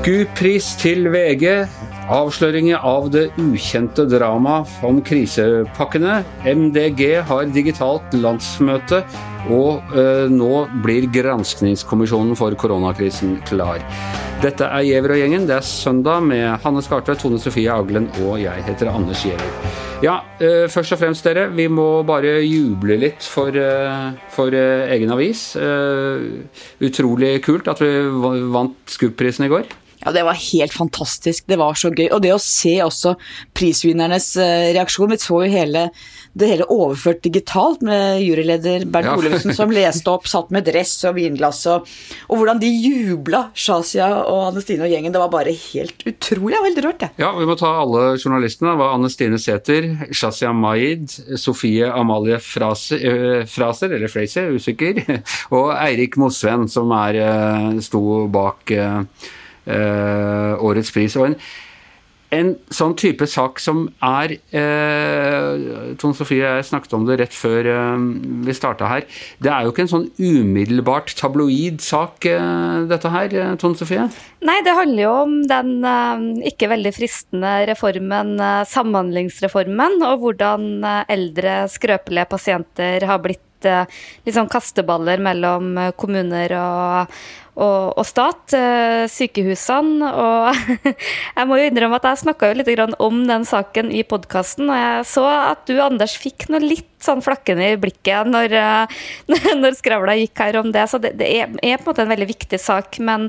SKUP-pris til VG. Avsløringer av det ukjente drama om krisepakkene. MDG har digitalt landsmøte, og øh, nå blir granskningskommisjonen for koronakrisen klar. Dette er Giæver og gjengen. Det er søndag med Hanne Skartvedt, Tone Sofie Aglen og jeg heter Anders Giæver. Ja, øh, først og fremst dere, vi må bare juble litt for, øh, for egen avis. utrolig kult at vi vant SKUP-prisen i går. Ja, det var helt fantastisk. Det var så gøy. Og det å se også prisvinnernes reaksjon. Vi så jo hele, det hele overført digitalt med juryleder Bernt ja. Olufsen som leste opp, satt med dress og vinglass og, og hvordan de jubla, Shazia og Anne Stine og gjengen. Det var bare helt utrolig. Jeg var veldig rørt, jeg. Ja, vi må ta alle journalistene. Det var Anne Stine Sæther, Shazia Maid, Sofie Amalie Fraser, Fraser eller Fraser, usikker, og Eirik Mosven, som er, sto bak Uh, årets pris. Og en, en, sånn type sak som er eh, Tone Sofie jeg snakket om det rett før eh, vi starta her. Det er jo ikke en sånn umiddelbart tabloid sak, dette her, Tone Sofie? Nei, det handler jo om den ikke veldig fristende reformen, Samhandlingsreformen, og hvordan eldre, skrøpelige pasienter har blitt litt sånn kasteballer mellom kommuner og, og, og stat, eh, sykehusene. Og jeg må jo innrømme at jeg snakka litt om den saken i podkasten, og jeg så at du, Anders, fikk noe litt sånn flakkende i blikket når, eh, når skravla gikk her om det. Så det, det er, på en måte en veldig viktig sak, men,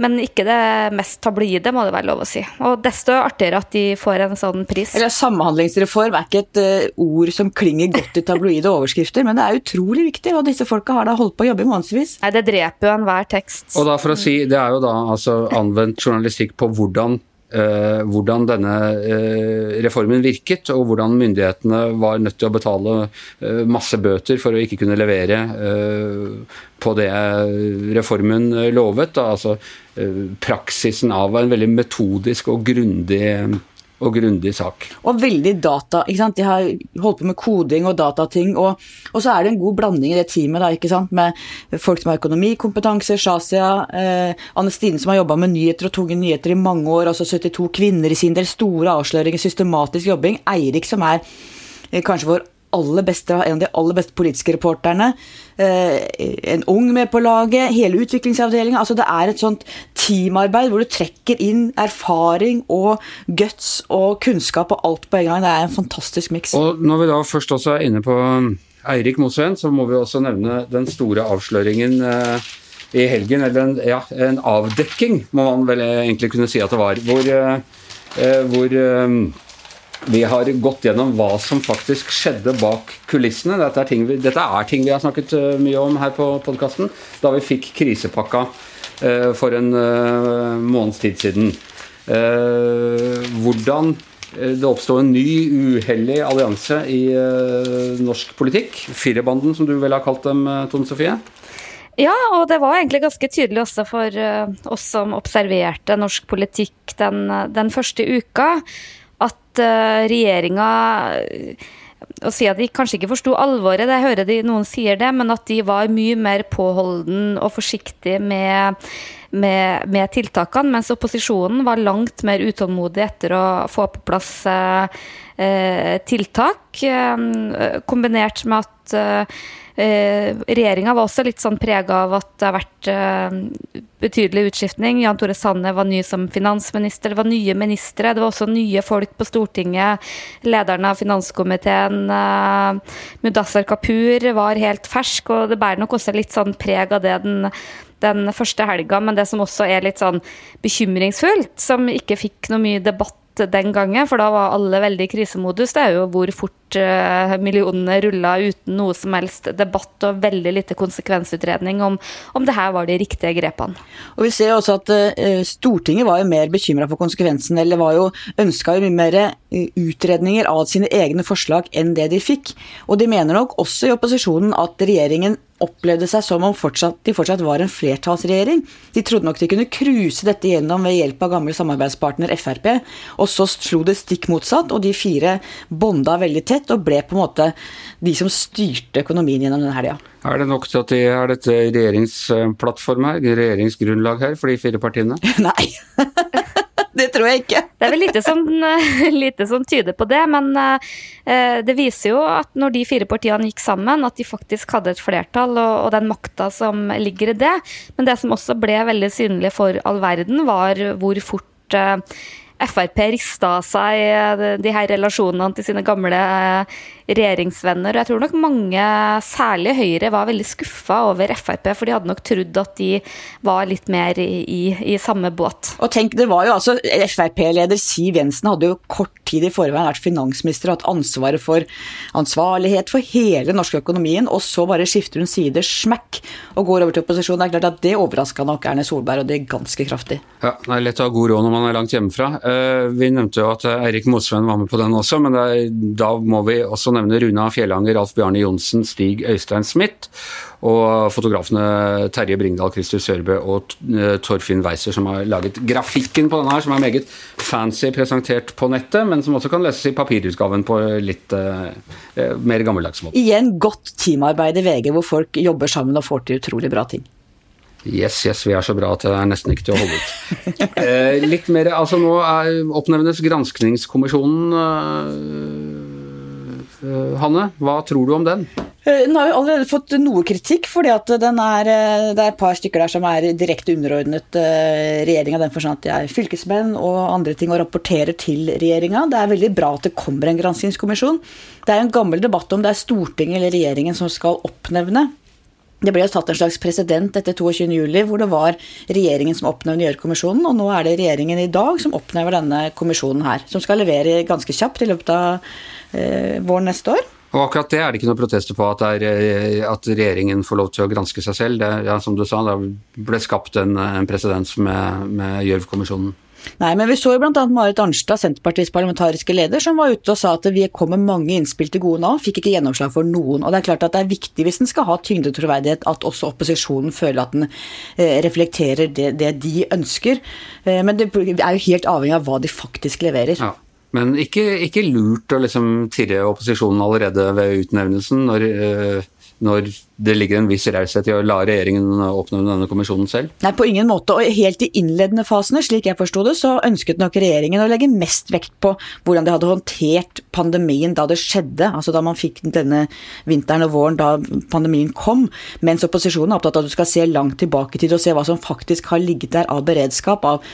men, ikke det mest tabloide, må det være lov å si. Og desto artigere at de får en sånn pris. Eller Samhandlingsreform er ikke et uh, ord som klinger godt i tabloide overskrifter, men det er utrolig viktig, og disse folka har da holdt på å jobbe i månedsvis. Nei, det dreper jo enhver tekst. Og da for å si, Det er jo da altså anvendt journalistikk på hvordan eh, hvordan denne eh, reformen virket, og hvordan myndighetene var nødt til å betale eh, masse bøter for å ikke kunne levere på det reformen lovet. Da. Altså praksisen av en veldig metodisk og grundig og grundig sak. Og veldig data. ikke sant? De har holdt på med koding og datating. Og, og så er det en god blanding i det teamet da, ikke sant? med folk som har økonomikompetanse, Shazia, eh, Anne Stine som har jobba med nyheter og tunge nyheter i mange år, altså 72 kvinner i sin del, store avsløringer, systematisk jobbing. Eirik som er eh, kanskje vår aller beste, en av de aller beste politiske reporterne. Eh, en ung med på laget, hele utviklingsavdelinga. Altså det er et sånt teamarbeid hvor du trekker inn erfaring og guts og kunnskap og alt på en gang. Det er en fantastisk miks. Og når vi da først også er inne på Eirik Mosveen, så må vi også nevne den store avsløringen eh, i helgen. Eller en, ja, en, avdekking, må man vel egentlig kunne si at det var. Hvor, eh, hvor vi har gått gjennom hva som faktisk skjedde bak kulissene. Dette er ting vi, er ting vi har snakket uh, mye om her på podkasten. Da vi fikk krisepakka eh, for en eh, måneds tid siden. hvordan det oppstod en ny uheldig allianse i norsk politikk. Firebanden, som du vel har kalt dem, Tone Sofie? Ja, og det var egentlig ganske tydelig også for oss som observerte norsk politikk den, den første uka at uh, regjeringa å si at de kanskje ikke forsto alvoret, det hører de noen sier det, men at de var mye mer påholden og forsiktig med, med, med, tiltakene, mens opposisjonen var langt mer utålmodig etter å få på plass eh, eh tiltak, eh, kombinert med at eh, Eh, Regjeringa var også litt sånn prega av at det har vært eh, betydelig utskiftning. Jan Tore Sanner var ny som finansminister, det var nye ministre. Det var også nye folk på Stortinget. Lederen av finanskomiteen, eh, Mudassar Kapur, var helt fersk, og det bærer nok også litt sånn preg av det den den første helga, men det som også er litt sånn bekymringsfullt, som ikke fikk noe mye debatt den gangen, for da var alle veldig i krisemodus, det er jo hvor fort uh, millionene rulla uten noe som helst debatt og veldig lite konsekvensutredning om, om det her var de riktige grepene. Og Vi ser også at uh, Stortinget var jo mer bekymra for konsekvensen, eller var jo ønska mye mer utredninger av sine egne forslag enn det de fikk. Og de mener nok også i opposisjonen at regjeringen opplevde seg som om fortsatt, de fortsatt var en flertallsregjering. De trodde nok de kunne cruise dette gjennom ved hjelp av gamle samarbeidspartner Frp, og så slo det stikk motsatt, og de fire bonda veldig tett og ble på en måte de som styrte økonomien gjennom denne helga. Er det nok til at det er dette regjeringsplattform her, regjeringsgrunnlag her, for de fire partiene? Nei. det tror jeg ikke. Det er vel lite som, lite som tyder på det, men eh, det viser jo at når de fire partiene gikk sammen, at de faktisk hadde et flertall og, og den makta som ligger i det. Men det som også ble veldig synlig for all verden, var hvor fort eh, Frp rista av seg eh, de her relasjonene til sine gamle regjeringsvenner. Jeg tror nok mange, særlig Høyre, var veldig skuffa over Frp, for de hadde nok trodd at de var litt mer i, i, samme båt. Og tenk, det var jo altså Frp-leder Siv Jensen hadde jo kort tid i forveien vært finansminister og hatt ansvaret for ansvarlighet for hele den norske økonomien, og så bare skifter hun side smekk og går over til opposisjon. Det er klart at det overraska nok Erne Solberg, og det er ganske kraftig. Ja, det er lett å ha god råd når man er langt hjemmefra. Eh, vi nevnte jo at Eirik Mosveen var med på den også, men er, da må vi også nevne nevner Runa Fjellanger, Alf Bjarne Johnsen, Stig Øystein Smith. Og fotografene Terje Bringdal, Kristus Sørbø og eh, Torfinn Weiser, som har laget grafikken på denne her, som er meget fancy presentert på nettet, men som også kan leses i papirutgaven på litt uh, mer gammeldags måte. Igjen godt teamarbeid i VG, hvor folk jobber sammen og får til utrolig bra ting. Yes, yes, vi er så bra at det er nesten ikke til å holde ut. Eh, litt mer, altså Nå er, oppnevnes granskningskommisjonen Eh, Hanne, hva tror du om den? Eh, den har jo allerede fått noe kritikk, fordi eh, det er et par stykker der som er direkte underordnet regjeringa. Den forstand at de er fylkesmenn og andre ting og rapporterer til regjeringa. Det er veldig bra at det kommer en granskingskommisjon. Det er en gammel debatt om det er Stortinget eller regjeringen som skal oppnevne. Det ble jo tatt en slags president etter 22.07, hvor det var regjeringen som oppnevnte Gjørv-kommisjonen, og nå er det regjeringen i dag som oppnevner denne kommisjonen her, som skal levere ganske kjapt i løpet av eh, våren neste år. Og akkurat det er det ikke noen protester på, at, er, eh, at, regjeringen får lov til å granske seg selv. Det, ja, som du sa, det ble skapt en, en presedens med, med Gjørv-kommisjonen. Nei, men vi så jo bl.a. Marit Arnstad, Senterpartiets parlamentariske leder, som var ute og sa at vi kom med mange innspill til gode nå, fikk ikke gjennomslag for noen. Og det er klart at det er viktig hvis den skal ha tyngde og troverdighet, at også opposisjonen føler at den eh, reflekterer det, det, de ønsker. Eh, men det er jo helt avhengig av hva de faktisk leverer. Ja. Men ikke, ikke lurt å liksom tirre opposisjonen allerede ved utnevnelsen, når, øh, når det ligger en viss raushet i å la regjeringen oppnevne denne kommisjonen selv? Nei, på ingen måte. Og helt i innledende fasene, slik jeg forsto det, så ønsket nok regjeringen å legge mest vekt på hvordan de hadde håndtert pandemien da det skjedde, altså da man fikk denne vinteren og våren da pandemien kom, mens opposisjonen er opptatt av at du skal se langt tilbake i tid og se hva som faktisk har ligget der av beredskap, av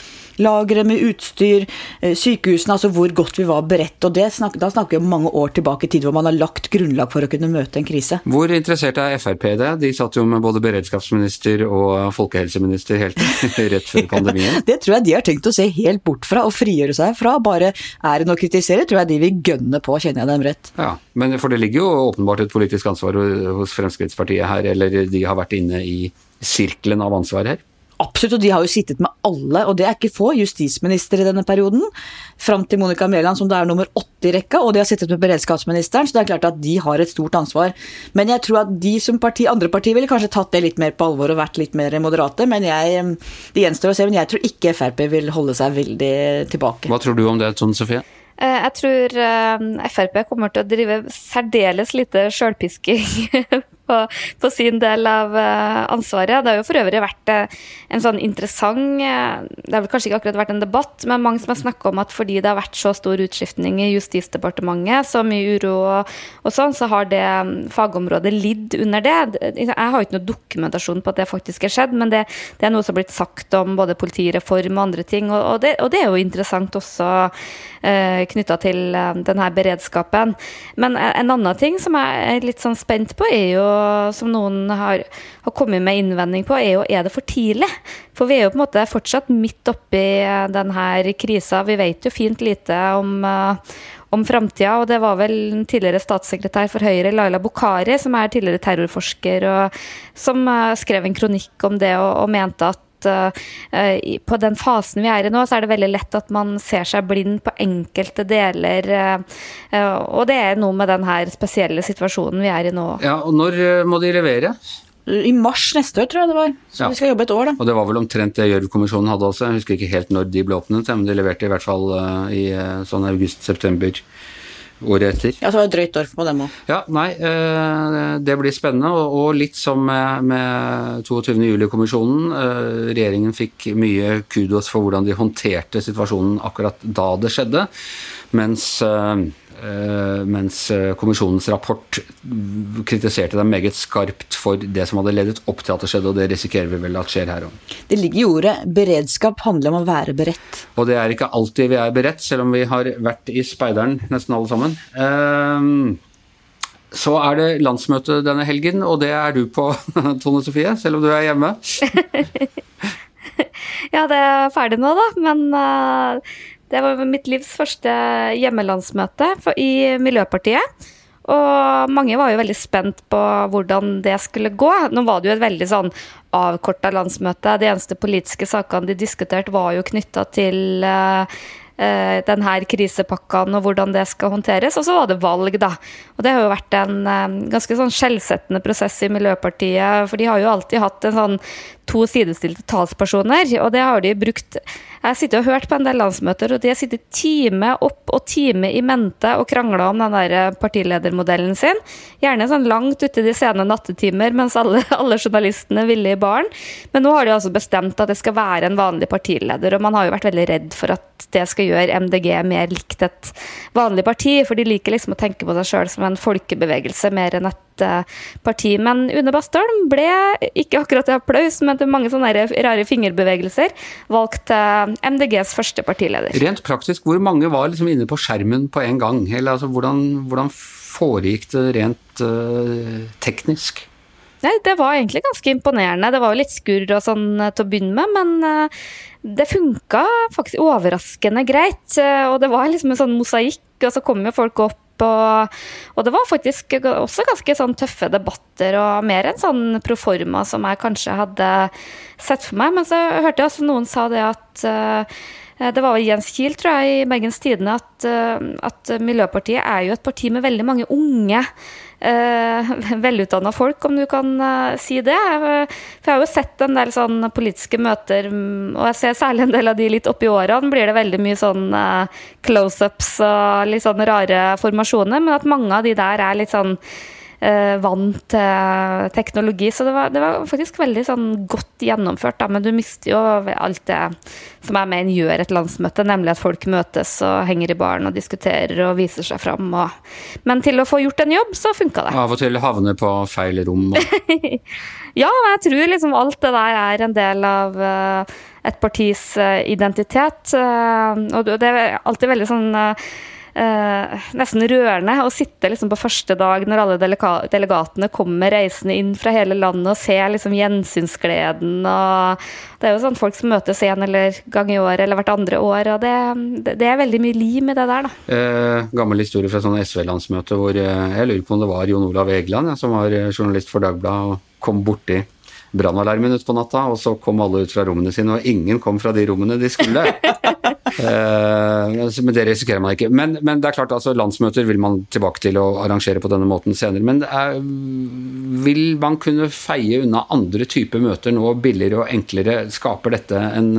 lagre med utstyr, eh, sykehusene, altså hvor godt vi var beredt. og snak, Da snakker vi om mange år tilbake i tid hvor man har lagt grunnlag for å kunne møte en krise. Hvor interessert er Frp i det? De satt jo med både beredskapsminister og folkehelseminister helt rett før pandemien. det tror jeg de har tenkt å se helt bort fra og frigjøre seg fra. Bare er noe å kritisere, tror jeg de vil gønne på, kjenner jeg dem rett. Ja, men For det ligger jo åpenbart et politisk ansvar hos Fremskrittspartiet her, eller de har vært inne i sirkelen av ansvar her? Absolutt, og de har jo sittet med alle, og det er ikke få, justisminister i denne perioden. Fram til Monica Mæland, som da er nummer åtte i rekka, og de har sittet med beredskapsministeren, så det er klart at de har et stort ansvar. Men jeg tror at de som parti, andre partier ville kanskje tatt det litt mer på alvor og vært litt mer moderate, men jeg, det gjenstår å se. Men jeg tror ikke Frp vil holde seg veldig tilbake. Hva tror du om det, Tone Sofie? Eh, jeg tror eh, Frp kommer til å drive særdeles lite sjølpisking på, på, sin del av uh, ansvaret. Det har jo for øvrig vært uh, en sånn interessant uh, Det har vel kanskje ikke akkurat vært en debatt, men mange som har snakka om at fordi det har vært så stor utskiftning i Justisdepartementet, så mye uro og, sånn, så har det um, fagområdet lidd under det. Jeg har jo ikke noe dokumentasjon på at det faktisk er skjedd, men det, det er noe som har blitt sagt om både politireform og andre ting, og, og, det, og det, er jo interessant også uh, knytta til denne beredskapen. Men en annen ting som jeg er litt sånn spent på, er jo som noen har, har, kommet med innvending på, er jo er det for tidlig? For vi er jo på en måte fortsatt midt oppi denne krisa. Vi vet jo fint lite om, uh, om framtida, og det var vel tidligere statssekretær for Høyre, Laila Bokhari, som er tidligere terrorforsker, og som uh, skrev en kronikk om det og, og mente at at uh, på den fasen vi er i nå, så er det veldig lett at man ser seg blind på enkelte deler. Uh, og det er noe med den her spesielle situasjonen vi er i nå. Ja, og Når må de levere? I mars neste år, tror jeg det var. Så ja. vi skal jobbe et år, da. Og det var vel omtrent det Gjørv-kommisjonen hadde også. Jeg husker ikke helt når de ble åpnet, men de leverte i hvert fall i sånn august-september året etter. Ja, så var det drøyt år på dem òg. Ja, nei, eh, det blir spennende. Og litt som med, med 22. juli-kommisjonen. Eh, regjeringen fikk mye kudos for hvordan de håndterte situasjonen akkurat da det skjedde. Mens Eh, mens eh, kommisjonens rapport kritiserte dem meget skarpt for det som hadde ledet opp til at det skjedde, og det risikerer vi vel at skjer her òg. Det ligger i ordet beredskap handler om å være beredt. Og det er ikke alltid vi er beredt, selv om vi har vært i speideren nesten alle sammen. Eh, så er det landsmøte denne helgen, og det er du på, Tone Sofie, selv om du er hjemme. ja, det er ferdig nå, da, men det var mitt livs første hjemmelandsmøte i Miljøpartiet. Og mange var jo veldig spent på hvordan det skulle gå. Nå var det jo et veldig sånn avkorta landsmøte. De eneste politiske sakene de diskuterte, var jo knytta til uh, Eh, denne krisepakkene og hvordan det skal håndteres. Og så var det valg, da. Og det har jo vært en eh, ganske sånn skjellsettende prosess i Miljøpartiet. For de har jo alltid hatt en sånn to sidestilte talspersoner, og det har de brukt Jeg sitter og og hørt på en del landsmøter, og de har sittet time opp og time i mente og krangla om den der eh, partiledermodellen sin. Gjerne sånn langt ute i de sene nattetimer mens alle, alle journalistene ville i baren. Men nå har de altså bestemt at det skal være en vanlig partileder, og man har jo vært veldig redd for at det skal gjøre MDG mer likt et vanlig parti, for de liker liksom å tenke på seg sjøl som en folkebevegelse mer enn et parti. Men Une Bastholm ble, ikke akkurat til applaus, men til mange sånne rare fingerbevegelser, valgt til uh, MDGs første partileder. Rent praktisk, hvor mange var liksom inne på skjermen på en gang? Eller altså, hvordan, hvordan foregikk det rent uh, teknisk? Nei, Det var egentlig ganske imponerende. Det var jo litt skurr og sånn eh, til å begynne med, men det funka faktisk overraskende greit. Og det var liksom en sånn mosaikk, og så kom jo folk opp. Og, og det var faktisk også ganske sånn tøffe debatter, og mer enn sånn proforma som jeg kanskje hadde sett for meg. Men så hørte jeg også noen sa det at uh, det var Jens Kiel, tror jeg, i Bergens Tidende, at, at Miljøpartiet er jo et parti med veldig mange unge eh, velutdanna folk, om du kan uh, si det. For jeg har jo sett en del sånn politiske møter, mm, og jeg ser særlig en del av de litt oppi årene, blir det veldig mye sånn uh, close-ups og litt sånn rare formasjoner, men at mange av de der er litt sånn eh, vant til teknologi. Så det var, det var, faktisk veldig sånn godt gjennomført. Da. Men du mister jo alt det som jeg mener gjør et landsmøte, nemlig at folk møtes og henger i baren og diskuterer og viser seg fram. Og... Men til å få gjort en jobb, så funka det. Av og til havne på feil rom. Og... ja, jeg tror liksom alt det der er en del av uh, et partis uh, identitet. Og det er alltid veldig sånn eh, nesten rørende å sitte liksom på første dag når alle delegatene kommer reisende inn fra hele landet og ser liksom gjensynsgleden. og Det er jo sånn folk som møtes én eller gang i år eller hvert andre år. og Det, det er veldig mye lim i det der. da. Eh, gammel historie fra sånn SV-landsmøte hvor eh, jeg lurer på om det var Jon Olav Egeland ja, som var eh, journalist for Dagbladet og kom borti brannalarmen utpå natta, og så kom alle ut fra rommene sine, og ingen kom fra de rommene de skulle. Uh, men det risikerer man ikke. Men, men, det er klart, altså, landsmøter vil man tilbake til å arrangere på denne måten senere. Men er, vil man kunne feie unna andre typer møter nå, billigere og enklere? Skaper dette en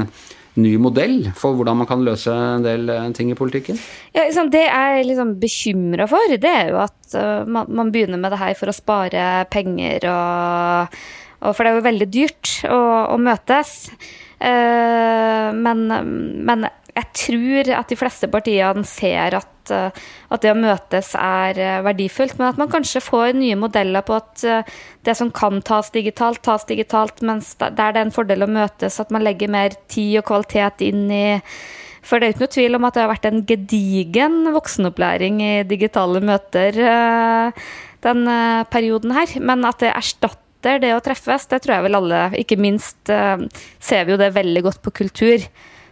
ny modell for hvordan man kan løse en del eh, ting i politikken? Ja, liksom, det jeg er liksom bekymra for, det er jo at uh, man, man, begynner med det her for å spare penger og, og For det er jo veldig dyrt å, å møtes. Uh, men, men jeg tror at de fleste partiene ser at, eh, at, det å møtes er eh, verdifullt, men at man kanskje får nye modeller på at eh, det som kan tas digitalt, tas digitalt, mens der det er en fordel å møtes, at man legger mer tid og kvalitet inn i for det er ikke noe tvil om at det har vært en gedigen voksenopplæring i digitale møter den perioden her, men at det erstatter det å treffes, det tror jeg vel alle, ikke minst ser vi jo det veldig godt på kultur.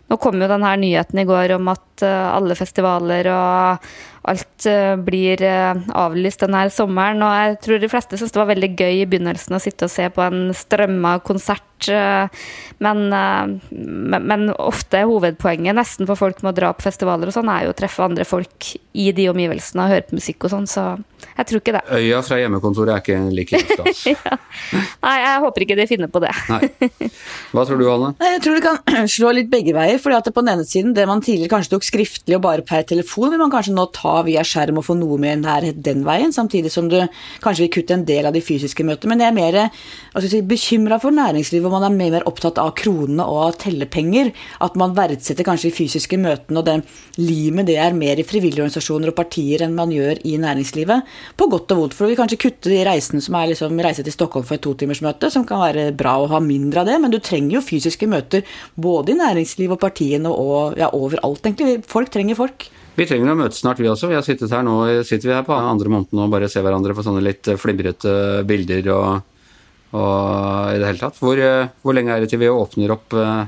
Nå kom jo denne nyheten i går om at eh, alle festivaler og alt blir avlyst denne sommeren. Og jeg tror de fleste syntes det var veldig gøy i begynnelsen å sitte og se på en strømma konsert Eh, men, eh, men, ofte er hovedpoenget nesten for folk med å dra på festivaler og sånn, er jo å treffe andre folk i de omgivelsene og høre på musikk og sånn, så jeg tror ikke det. Øya fra hjemmekontoret er ikke like stas. ja. Nei, jeg håper ikke de finner på det. Nei. Hva tror du, Hanne? Jeg tror det kan slå litt begge veier. fordi at på den ene siden, det man tidligere kanskje tok skriftlig og bare per telefon, vil man kanskje nå ta via skjerm og få noe mer nærhet den veien, samtidig som du kanskje vil kutte en del av de fysiske møtene. Men jeg er mer si, bekymra for næringslivet hvor man er mer, mer opptatt av kronene og av tellepenger. At man verdsetter kanskje de fysiske møtene og det limet det er mer i frivillige organisasjoner og partier enn man gjør i næringslivet. På godt og vondt. For vi kanskje kutte de reisene som er liksom reise til Stockholm for et totimersmøte, som kan være bra å ha mindre av det. Men du trenger jo fysiske møter både i næringslivet og partiene og ja, overalt, egentlig. Folk trenger folk. Vi trenger å møtes snart, vi også. Vi har sittet her nå, sitter vi her på andre måneden og bare ser hverandre på sånne litt flimrete bilder og og i det hele tatt. Hvor, eh, hvor lenge er det til vi åpner opp eh,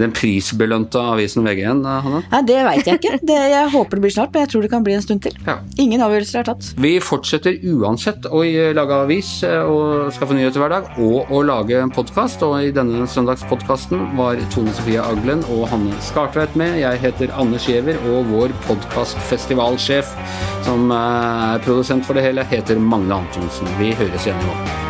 den prisbelønte avisen VG1, eh, Hanne? Nei, Det veit jeg ikke. Det, jeg håper det blir snart, men jeg tror det kan bli en stund til. Ja. Ingen avgjørelser er tatt. Vi fortsetter uansett å lage avis og skaffe nyheter hver dag, og å lage podkast. Og i denne søndagspodkasten var Tone Sofie Aglen og Hanne Skartveit med. Jeg heter Anders Giæver, og vår podkastfestivalsjef, som er produsent for det hele, heter Magne Antonsen. Vi høres igjen i morgen.